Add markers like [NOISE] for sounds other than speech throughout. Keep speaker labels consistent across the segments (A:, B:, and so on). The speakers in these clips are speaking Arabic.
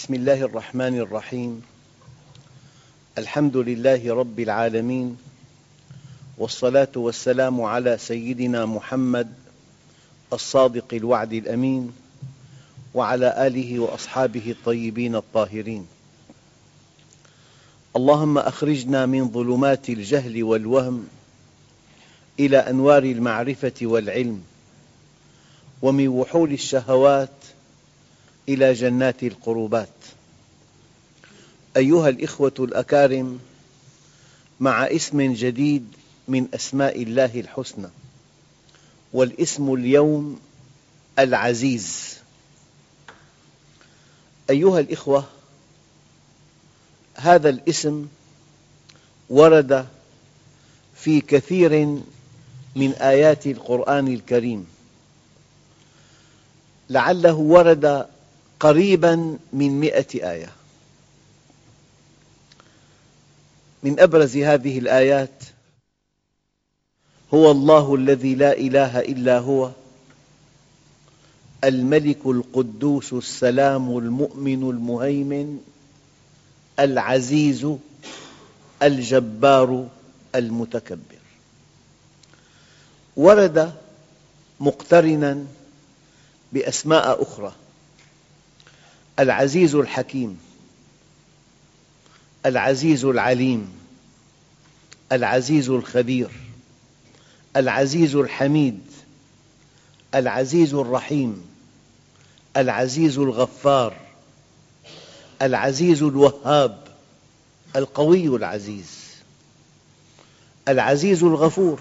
A: بسم الله الرحمن الرحيم. الحمد لله رب العالمين. والصلاة والسلام على سيدنا محمد الصادق الوعد الأمين وعلى آله وأصحابه الطيبين الطاهرين. اللهم أخرجنا من ظلمات الجهل والوهم إلى أنوار المعرفة والعلم ومن وحول الشهوات إلى جنات القربات. أيها الإخوة الأكارم مع اسم جديد من أسماء الله الحسنى والاسم اليوم العزيز. أيها الإخوة هذا الاسم ورد في كثير من آيات القرآن الكريم. لعله ورد قريبا من مئة آية. من أبرز هذه الآيات هو الله الذي لا إله إلا هو الملك القدوس السلام المؤمن المهيمن العزيز الجبار المتكبر. ورد مقترنا بأسماء أخرى. العزيز الحكيم العزيز العليم العزيز الخبير العزيز الحميد العزيز الرحيم العزيز الغفار العزيز الوهاب القوي العزيز العزيز الغفور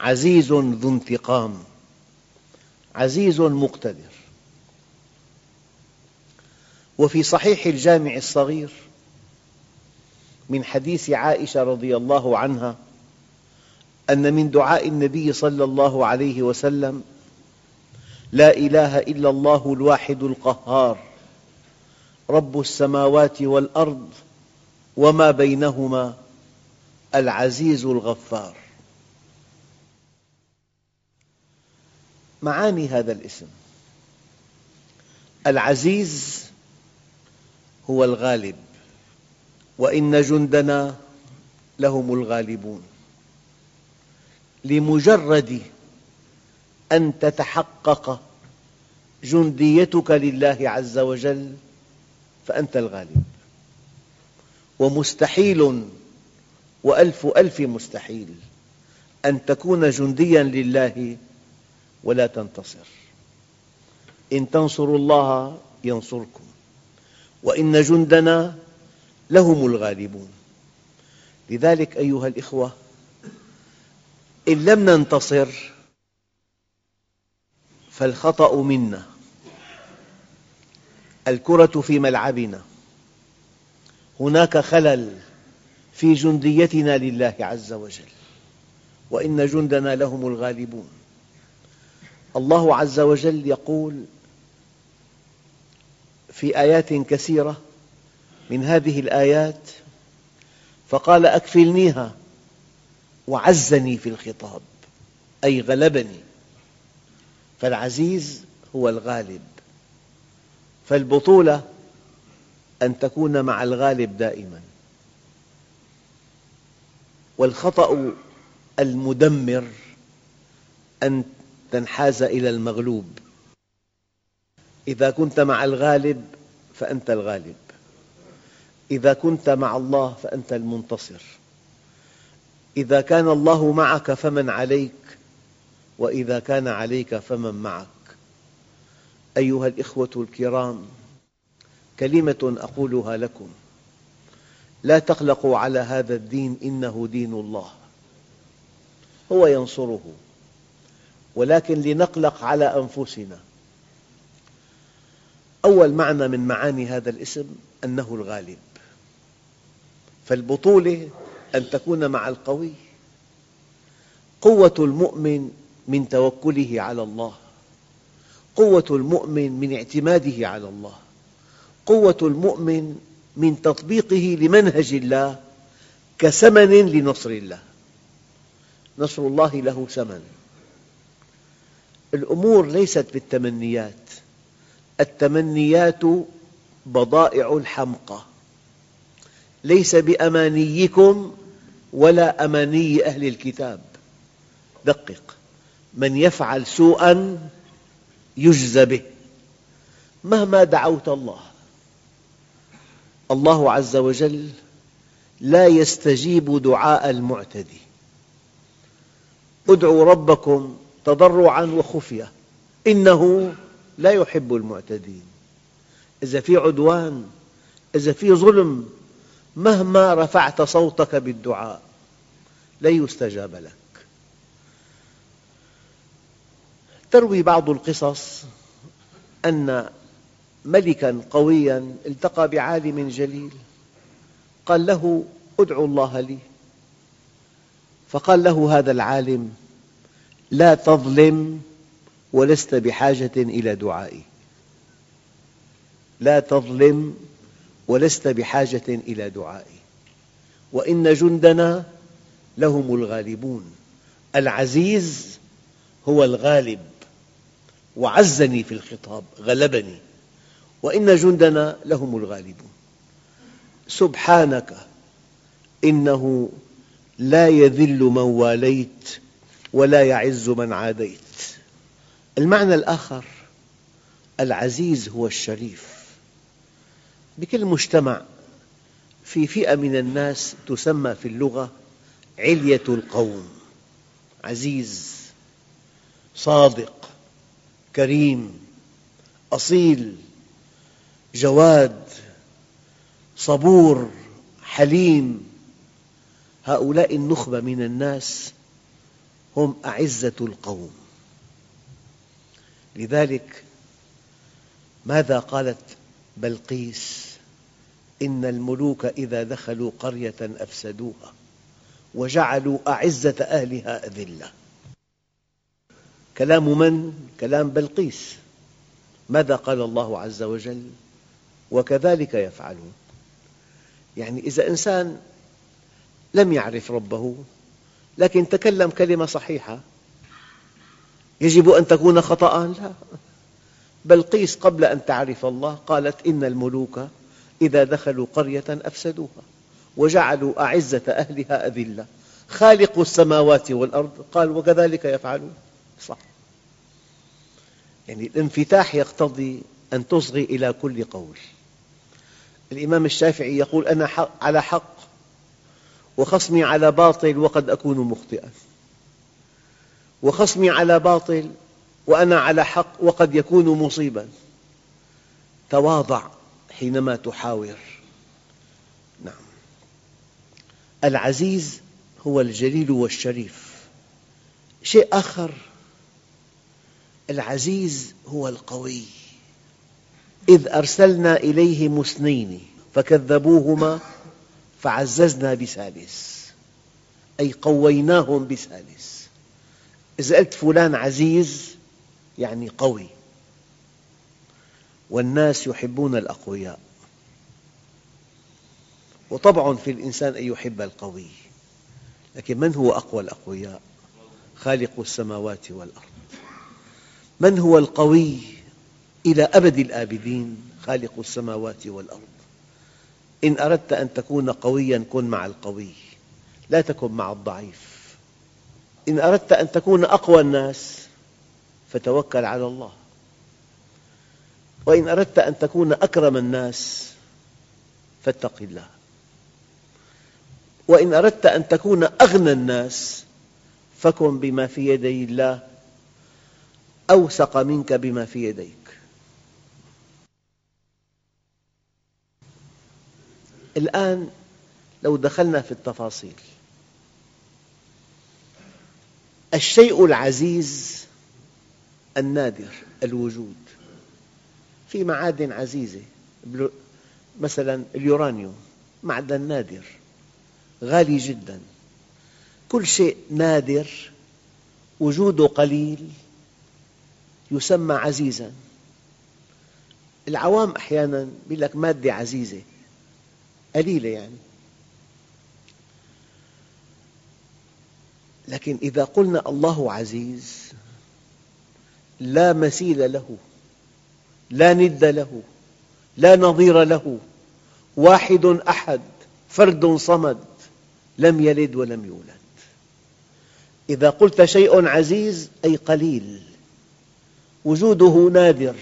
A: عزيز ذو انتقام عزيز مقتدر. وفي صحيح الجامع الصغير من حديث عائشة رضي الله عنها أن من دعاء النبي صلى الله عليه وسلم لا إله إلا الله الواحد القهار رب السماوات والأرض وما بينهما العزيز الغفار. معاني هذا الاسم. العزيز هو الغالب وإن جندنا لهم الغالبون. لمجرد أن تتحقق جنديتك لله عز وجل فأنت الغالب. ومستحيل وألف ألف مستحيل أن تكون جنديا لله ولا تنتصر. إن تنصروا الله ينصركم. وإن جندنا لهم الغالبون. لذلك أيها الإخوة إن لم ننتصر فالخطأ منا. الكرة في ملعبنا. هناك خلل في جنديتنا لله عز وجل. وإن جندنا لهم الغالبون. الله عز وجل يقول في آيات كثيرة من هذه الآيات فقال أكفلنيها وعزني في الخطاب أي غلبني فالعزيز هو الغالب. فالبطولة أن تكون مع الغالب دائما. والخطأ المدمر أن تنحاز إلى المغلوب. إذا كنت مع الغالب فأنت الغالب. إذا كنت مع الله فأنت المنتصر. إذا كان الله معك فمن عليك وإذا كان عليك فمن معك. أيها الإخوة الكرام كلمة أقولها لكم. لا تقلقوا على هذا الدين إنه دين الله. هو ينصره. ولكن لنقلق على أنفسنا. أول معنى من معاني هذا الاسم أنه الغالب. فالبطولة أن تكون مع القوي. قوة المؤمن من توكله على الله. قوة المؤمن من اعتماده على الله. قوة المؤمن من تطبيقه لمنهج الله كثمن لنصر الله. نصر الله له ثمن. الأمور ليست بالتمنيات. التمنيات بضائع الحمقى. ليس بأمانيكم ولا أماني أهل الكتاب. دقق. من يفعل سوءا يجزى به. مهما دعوت الله. الله عز وجل لا يستجيب دعاء المعتدي. ادعوا ربكم تضرعا وخفية. إنه لا يحب المعتدين. إذا في عدوان إذا في ظلم مهما رفعت صوتك بالدعاء لن يستجاب لك. تروي بعض القصص أن ملكا قويا التقى بعالم جليل قال له ادعو الله لي. فقال له هذا العالم لا تظلم ولست بحاجة إلى دعائي. لا تظلم ولست بحاجة إلى دعائي. وإن جندنا لهم الغالبون. العزيز هو الغالب. وعزني في الخطاب غلبني. وإن جندنا لهم الغالبون. سبحانك إنه لا يذل من واليت ولا يعز من عاديت. المعنى الآخر العزيز هو الشريف. بكل مجتمع في فئة من الناس تسمى في اللغة علية القوم. عزيز صادق كريم أصيل جواد صبور حليم. هؤلاء النخبة من الناس هم أعزة القوم. لذلك ماذا قالت بلقيس إن الملوك إذا دخلوا قرية أفسدوها وجعلوا أعزة أهلها أذلة كلام من؟ كلام بلقيس ماذا قال الله عز وجل؟ وكذلك يفعلون يعني إذا إنسان لم يعرف ربه لكن تكلم كلمة صحيحة يجب أن تكون خطأ؟ لا. بلقيس قبل أن تعرف الله قالت إن الملوك إذا دخلوا قرية أفسدوها وجعلوا أعزة أهلها أذلة. خالق السماوات والأرض قال وكذلك يفعلون. صح. يعني الانفتاح يقتضي أن تصغي إلى كل قول. الإمام الشافعي يقول أنا على حق وخصمي على باطل وقد أكون مخطئا. وخصمي على باطل وأنا على حق وقد يكون مصيبا. تواضع حينما تحاور. نعم. العزيز هو الجليل والشريف. شيء آخر العزيز هو القوي. إذ أرسلنا إليهم اثنين فكذبوهما فعززنا بثالث أي قويناهم بثالث إذا قلت فلان عزيز يعني قوي. والناس يحبون الأقوياء. وطبع في الإنسان أن يحب القوي. لكن من هو أقوى الأقوياء؟ خالق السماوات والأرض. من هو القوي إلى أبد الآبدين؟ خالق السماوات والأرض. إن أردت أن تكون قوياً كن مع القوي. لا تكن مع الضعيف. إن أردت أن تكون أقوى الناس فتوكل على الله. وإن أردت أن تكون أكرم الناس فاتق الله. وإن أردت أن تكون أغنى الناس فكن بما في يدي الله أوثق منك بما في يديك. الآن لو دخلنا في التفاصيل الشيء العزيز النادر الوجود. في معادن عزيزة مثلا اليورانيوم معدن نادر غالي جدا. كل شيء نادر وجوده قليل يسمى عزيزا. العوام أحيانا يقول لك مادة عزيزة قليلة يعني. لكن إذا قلنا الله عزيز لا مثيل له لا ند له لا نظير له واحد أحد فرد صمد لم يلد ولم يولد. إذا قلت شيء عزيز أي قليل. وجوده نادر.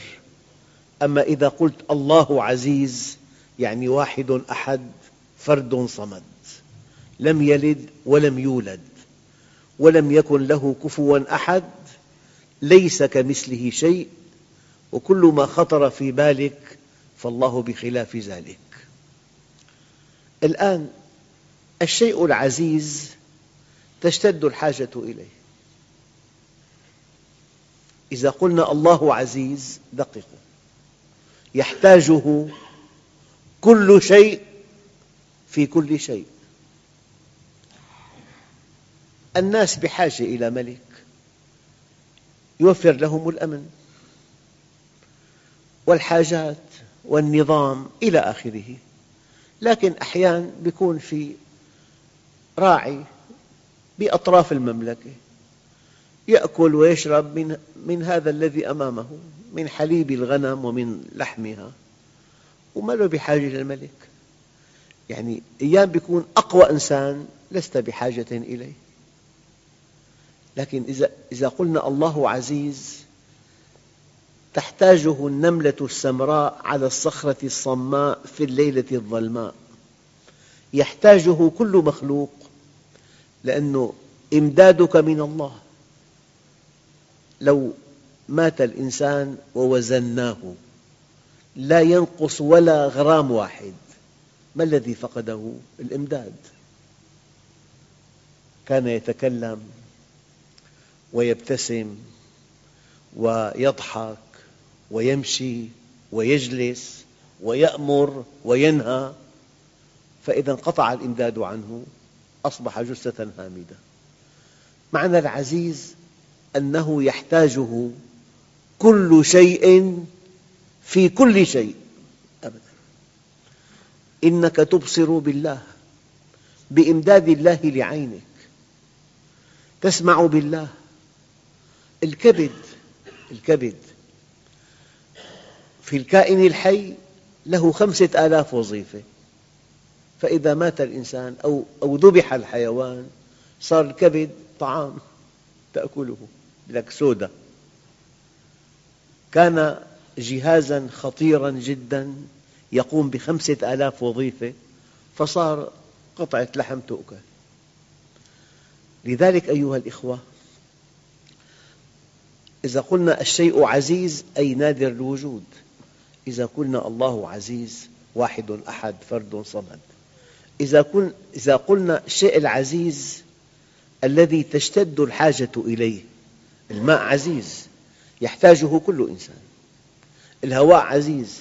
A: أما إذا قلت الله عزيز يعني واحد أحد فرد صمد لم يلد ولم يولد. ولم يكن له كفوا أحد ليس كمثله شيء وكل ما خطر في بالك فالله بخلاف ذلك. الآن الشيء العزيز تشتد الحاجة إليه. إذا قلنا الله عزيز دققوا. يحتاجه كل شيء في كل شيء. الناس بحاجة إلى ملك يوفر لهم الأمن والحاجات والنظام إلى آخره. لكن أحيانا يكون في راعي بأطراف المملكة يأكل ويشرب من, من هذا الذي أمامه من حليب الغنم ومن لحمها وما له بحاجة للملك يعني أيام يكون أقوى إنسان لست بحاجة إليه. لكن إذا, قلنا الله عزيز تحتاجه النملة السمراء على الصخرة الصماء في الليلة الظلماء. يحتاجه كل مخلوق لأنه إمدادك من الله. لو مات الإنسان ووزناه لا ينقص ولا غرام واحد. ما الذي فقده؟ الإمداد. كان يتكلم ويبتسم ويضحك ويمشي ويجلس ويأمر وينهى فإذا انقطع الإمداد عنه أصبح جثة هامدة. معنى العزيز أنه يحتاجه كل شيء في كل شيء أبدا. إنك تبصر بالله بإمداد الله لعينك تسمع بالله الكبد الكبد. في الكائن الحي له خمسة آلاف وظيفة. فإذا مات الإنسان أو, أو ذبح الحيوان صار الكبد طعام تأكله لك سودا كان جهازا خطيرا جدا يقوم بخمسة آلاف وظيفة فصار قطعة لحم تؤكل. لذلك أيها الإخوة إذا قلنا الشيء عزيز أي نادر الوجود. إذا قلنا الله عزيز واحد أحد فرد صمد. إذا قلنا الشيء العزيز الذي تشتد الحاجة إليه الماء عزيز يحتاجه كل إنسان. الهواء عزيز.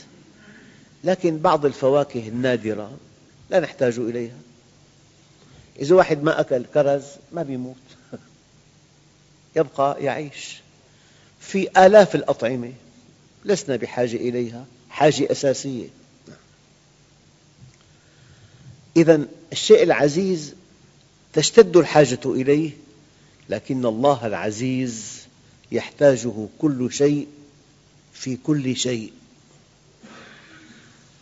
A: لكن بعض الفواكه النادرة لا نحتاج إليها. إذا واحد ما أكل كرز ما يموت [LAUGHS] يبقى يعيش. في آلاف الأطعمة. لسنا بحاجة إليها حاجة أساسية. إذا الشيء العزيز تشتد الحاجة إليه لكن الله العزيز يحتاجه كل شيء في كل شيء.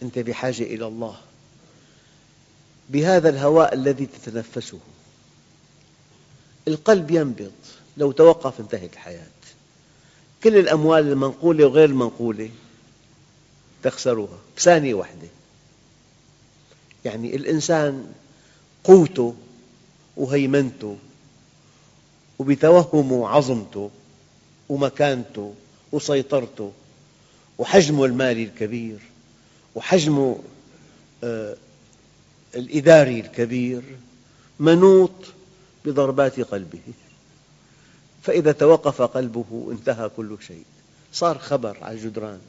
A: أنت بحاجة إلى الله. بهذا الهواء الذي تتنفسه. القلب ينبض. لو توقف انتهت الحياة. كل الأموال المنقولة وغير المنقولة تخسرها بثانية واحدة يعني الإنسان قوته وهيمنته وبتوهمه عظمته ومكانته وسيطرته وحجمه المالي الكبير وحجمه آه، الإداري الكبير منوط بضربات قلبه. فإذا توقف قلبه انتهى كل شيء. صار خبر على الجدران.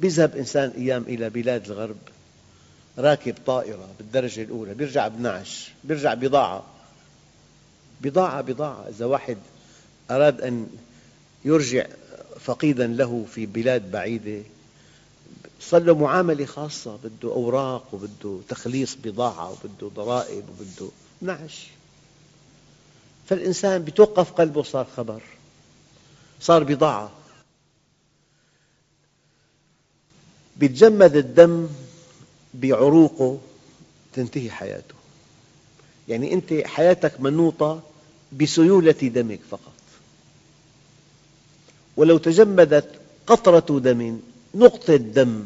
A: بيذهب إنسان أيام إلى بلاد الغرب راكب طائرة بالدرجة الأولى بيرجع بنعش بيرجع بضاعة. بضاعة بضاعة. إذا واحد أراد أن يرجع فقيدا له في بلاد بعيدة صار له معاملة خاصة بده أوراق وبده تخليص بضاعة وبده ضرائب وبده نعش. فالإنسان بتوقف قلبه صار خبر صار بضاعة. بيتجمد الدم بعروقه تنتهي حياته. يعني أنت حياتك منوطة بسيولة دمك فقط. ولو تجمدت قطرة دم نقطة دم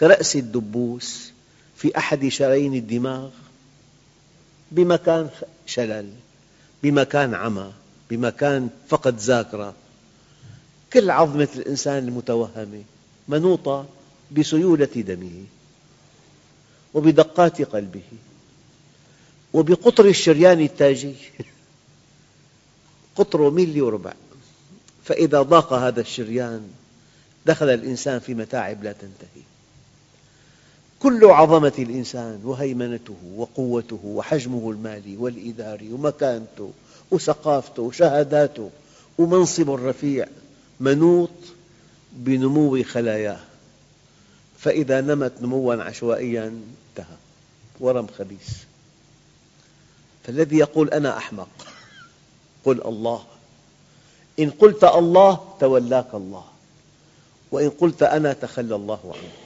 A: كرأس الدبوس في أحد شرايين الدماغ بمكان شلل. بمكان عمى بمكان فقد ذاكرة. كل عظمة الإنسان المتوهمة منوطة بسيولة دمه وبدقات قلبه وبقطر الشريان التاجي. قطره ميلي وربع. فإذا ضاق هذا الشريان دخل الإنسان في متاعب لا تنتهي. كل عظمة الإنسان وهيمنته وقوته وحجمه المالي والإداري ومكانته وثقافته وشهاداته ومنصبه الرفيع منوط بنمو خلاياه. فإذا نمت نموا عشوائيا انتهى. ورم خبيث. فالذي يقول أنا أحمق قل الله. إن قلت الله تولاك الله وإن قلت أنا تخلى الله عنك.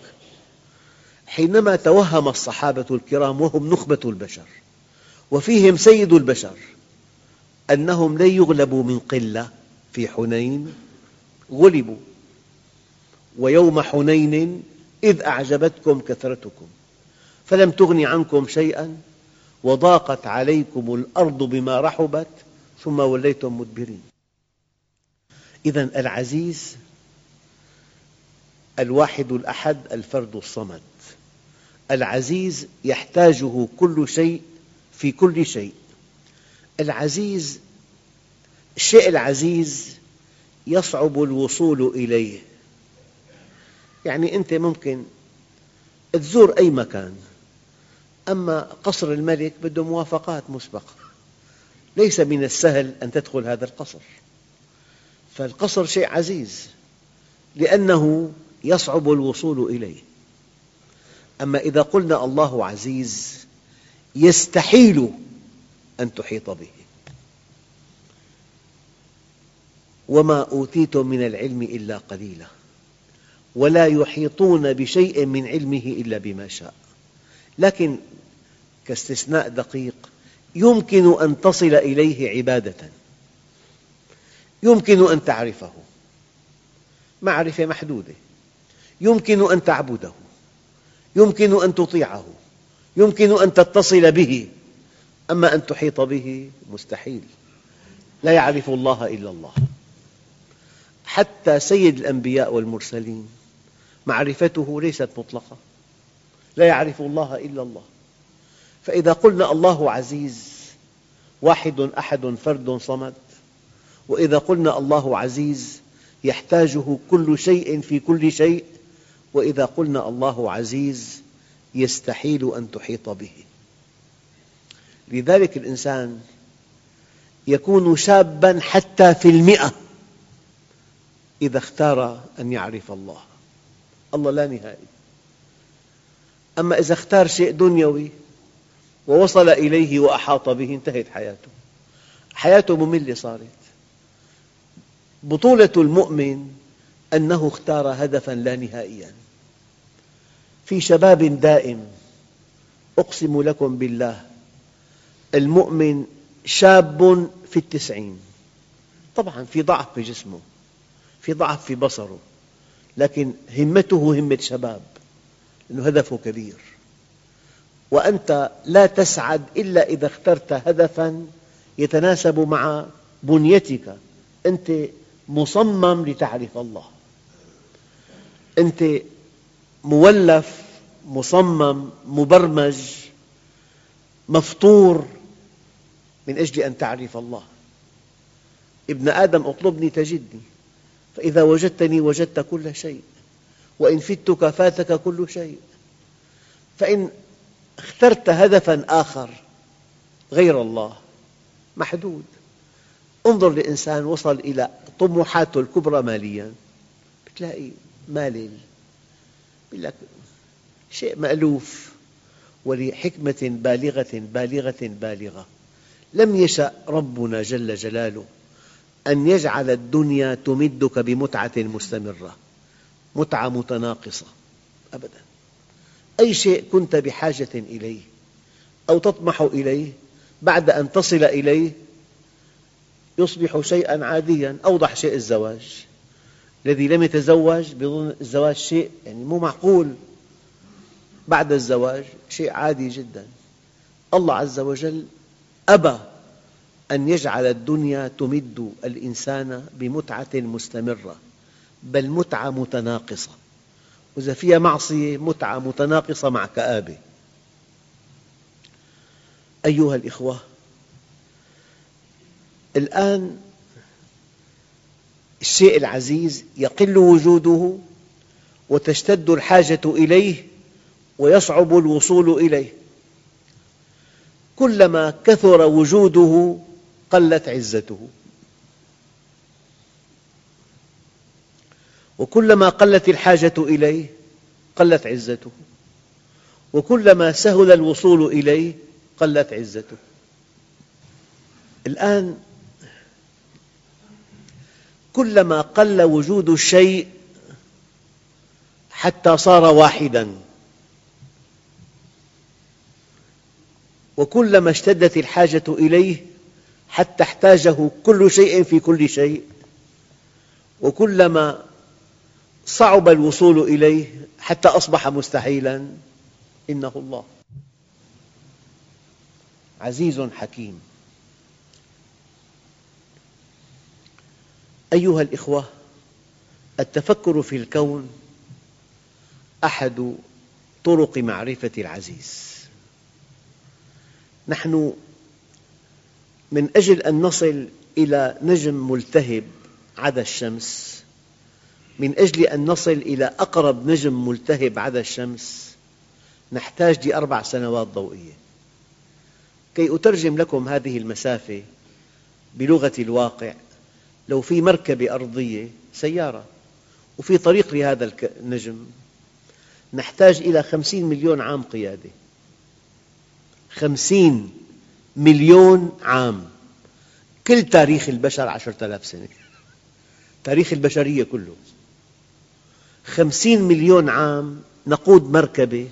A: حينما توهم الصحابة الكرام وهم نخبة البشر وفيهم سيد البشر أنهم لن يغلبوا من قلة في حنين غلبوا. ويوم حنين إذ أعجبتكم كثرتكم فلم تغن عنكم شيئا وضاقت عليكم الأرض بما رحبت ثم وليتم مدبرين. إذا العزيز الواحد الأحد الفرد الصمد. العزيز يحتاجه كل شيء في كل شيء. العزيز الشيء العزيز يصعب الوصول إليه. يعني أنت ممكن تزور أي مكان أما قصر الملك بده موافقات مسبقة. ليس من السهل أن تدخل هذا القصر. فالقصر شيء عزيز لأنه يصعب الوصول إليه. أما إذا قلنا الله عزيز يستحيل أن تحيط به. وما أوتيتم من العلم إلا قليلا ولا يحيطون بشيء من علمه إلا بما شاء. لكن كاستثناء دقيق يمكن أن تصل إليه عبادة. يمكن أن تعرفه معرفة محدودة. يمكن أن تعبده. يمكن أن تطيعه يمكن أن تتصل به أما أن تحيط به مستحيل. لا يعرف الله إلا الله. حتى سيد الأنبياء والمرسلين معرفته ليست مطلقة. لا يعرف الله إلا الله. فإذا قلنا الله عزيز واحد أحد فرد صمد وإذا قلنا الله عزيز يحتاجه كل شيء في كل شيء وإذا قلنا الله عزيز يستحيل أن تحيط به. لذلك الإنسان يكون شابا حتى في المئة إذا اختار أن يعرف الله. الله لا نهائي. أما إذا اختار شيء دنيوي ووصل إليه وأحاط به انتهت حياته. حياته مملة صارت. بطولة المؤمن أنه اختار هدفا لا نهائيا. في شباب دائم أقسم لكم بالله المؤمن شاب في التسعين. طبعا في ضعف في جسمه في ضعف في بصره لكن همته همة شباب لأنه هدفه كبير. وأنت لا تسعد إلا إذا اخترت هدفا يتناسب مع بنيتك. أنت مصمم لتعرف الله. أنت مولف مصمم مبرمج مفطور من أجل أن تعرف الله. ابن آدم اطلبني تجدني. فإذا وجدتني وجدت كل شيء. وإن فتك فاتك كل شيء. فإن اخترت هدفا آخر غير الله محدود. انظر لإنسان وصل إلى طموحاته الكبرى ماليا. تلاقي مالل يقول لك شيء مألوف ولحكمة بالغة بالغة بالغة. لم يشأ ربنا جل جلاله أن يجعل الدنيا تمدك بمتعة مستمرة متعة متناقصة أبدا. أي شيء كنت بحاجة إليه أو تطمح إليه بعد أن تصل إليه يصبح شيئا عاديا أوضح شيء الزواج. الذي لم يتزوج بظن الزواج شيء يعني مو معقول. بعد الزواج شيء عادي جدا. الله عز وجل أبى أن يجعل الدنيا تمد الإنسان بمتعة مستمرة بل متعة متناقصة. وإذا فيها معصية متعة متناقصة مع كآبة أيها الإخوة الآن الشيء العزيز يقل وجوده وتشتد الحاجة إليه ويصعب الوصول إليه. كلما كثر وجوده قلت عزته. وكلما قلت الحاجة إليه قلت عزته. وكلما سهل الوصول إليه قلت عزته. الآن كلما قل وجود الشيء حتى صار واحداً. وكلما اشتدت الحاجة إليه حتى احتاجه كل شيء في كل شيء. وكلما صعب الوصول إليه حتى أصبح مستحيلا. إنه الله. عزيز حكيم. أيها الأخوة التفكر في الكون أحد طرق معرفة العزيز. نحن من أجل أن نصل إلى نجم ملتهب عدا الشمس من أجل أن نصل إلى أقرب نجم ملتهب عدا الشمس نحتاج لأربع سنوات ضوئية. كي أترجم لكم هذه المسافة بلغة الواقع لو في مركبة أرضية سيارة وفي طريق لهذا النجم نحتاج إلى خمسين مليون عام قيادة. خمسين مليون عام. كل تاريخ البشر عشرة آلاف سنة. تاريخ البشرية كله. خمسين مليون عام نقود مركبة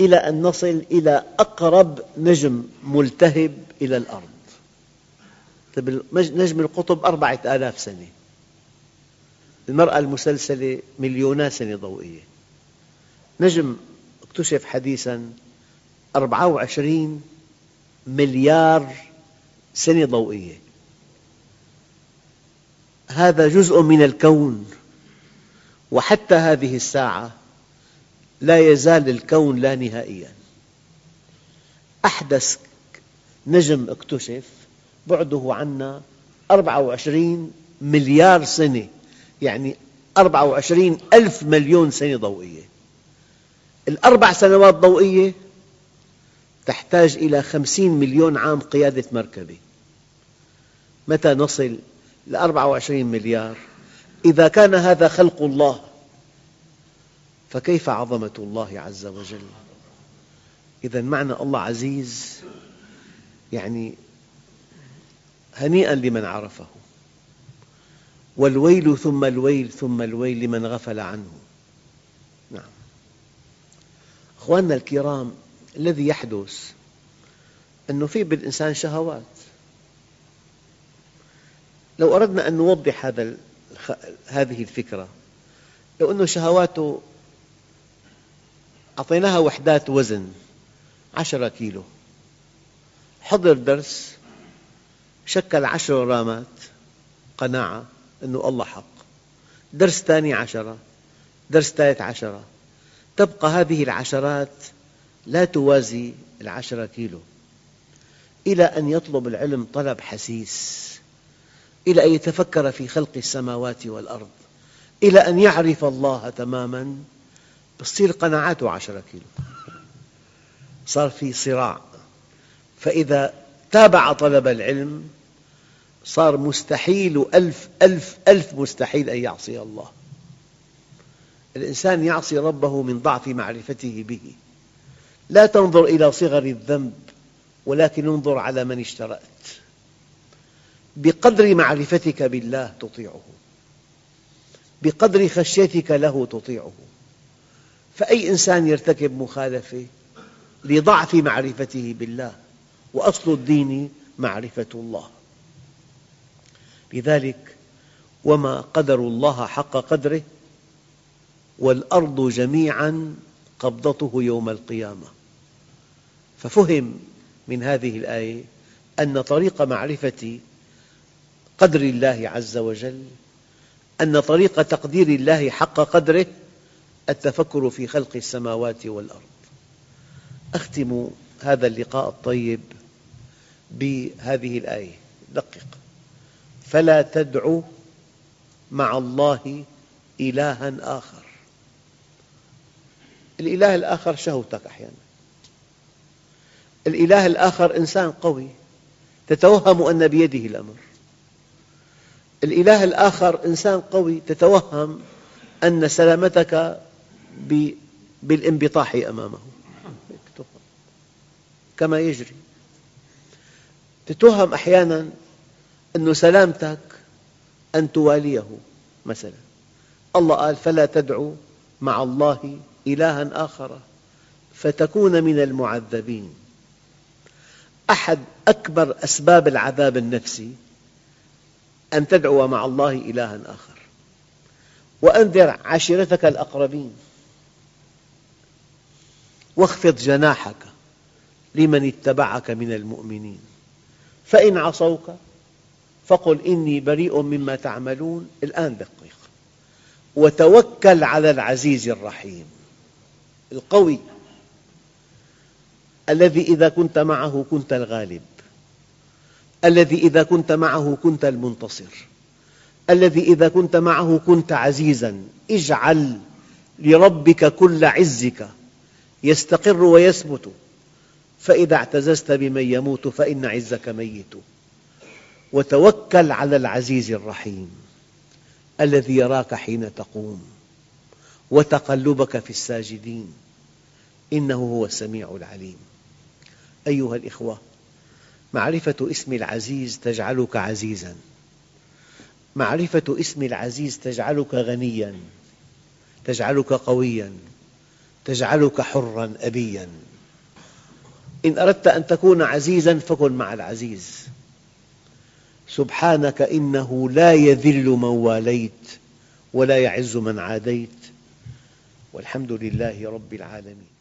A: إلى أن نصل إلى أقرب نجم ملتهب إلى الأرض. طيب نجم القطب أربعة آلاف سنة. المرأة المسلسلة مليونات سنة ضوئية. نجم اكتشف حديثاً 24 مليار سنة ضوئية. هذا جزء من الكون وحتى هذه الساعة لا يزال الكون لا نهائيا. أحدث نجم اكتشف بعده عنا 24 مليار سنة. يعني 24 ألف مليون سنة ضوئية. الأربع سنوات ضوئية تحتاج إلى خمسين مليون عام قيادة مركبة. متى نصل إلى 24 مليار؟ إذا كان هذا خلق الله فكيف عظمة الله عز وجل؟ إذا معنى الله عزيز يعني هنيئا لمن عرفه. والويل ثم الويل ثم الويل لمن غفل عنه. نعم. أخواننا الكرام الذي يحدث أنه في بالإنسان شهوات. لو أردنا أن نوضح هذا هذه الفكرة لو أن شهواته أعطيناها وحدات وزن عشرة كيلو حضر درس شكل عشر رامات قناعة أن الله حق. درس ثاني عشرة درس ثالث عشرة. تبقى هذه العشرات لا توازي العشرة كيلو. إلى أن يطلب العلم طلب حسيس. إلى أن يتفكر في خلق السماوات والأرض. إلى أن يعرف الله تماماً. تصير قناعاته عشرة كيلو. صار في صراع. فإذا تابع طلب العلم صار مستحيل ألف ألف ألف مستحيل أن يعصي الله. الإنسان يعصي ربه من ضعف معرفته به. لا تنظر إلى صغر الذنب ولكن انظر على من اشترأت. بقدر معرفتك بالله تطيعه. بقدر خشيتك له تطيعه. فأي إنسان يرتكب مخالفة لضعف معرفته بالله وأصل الدين معرفة الله. لذلك وما قدر الله حق قدره والأرض جميعاً قبضته يوم القيامة. ففهم من هذه الآية أن طريق معرفة قدر الله عز وجل أن طريق تقدير الله حق قدره التفكر في خلق السماوات والأرض. أختم هذا اللقاء الطيب بهذه الآية. دقق. فلا تدع مع الله إلها آخر. الإله الآخر شهوتك أحيانا. الإله الآخر إنسان قوي. تتوهم أن بيده الأمر. الإله الآخر إنسان قوي. تتوهم أن سلامتك بالانبطاح أمامه. كما يجري. تتوهم أحيانا أن سلامتك أن تواليه مثلا. الله قال فلا تدعوا مع الله إلها آخر فتكون من المعذبين. أحد أكبر أسباب العذاب النفسي أن تدعو مع الله إلها آخر. وأنذر عشيرتك الأقربين. واخفض جناحك لمن اتبعك من المؤمنين. فإن عصوك فقل إني بريء مما تعملون. الآن دقيق. وتوكل على العزيز الرحيم. القوي الذي إذا كنت معه كنت الغالب. الذي إذا كنت معه كنت المنتصر. الذي إذا كنت معه كنت عزيزاً. اجعل لربك كل عزك. يستقر ويثبت. فإذا اعتززت بمن يموت فإن عزك ميت. وتوكل على العزيز الرحيم الذي يراك حين تقوم وتقلبك في الساجدين. إنه هو السميع العليم. أيها الإخوة معرفة اسم العزيز تجعلك عزيزاً. معرفة اسم العزيز تجعلك غنياً. تجعلك قوياً. تجعلك حراً أبياً. إن أردت أن تكون عزيزاً فكن مع العزيز. سبحانك إنه لا يذل من واليت ولا يعز من عاديت. والحمد لله رب العالمين.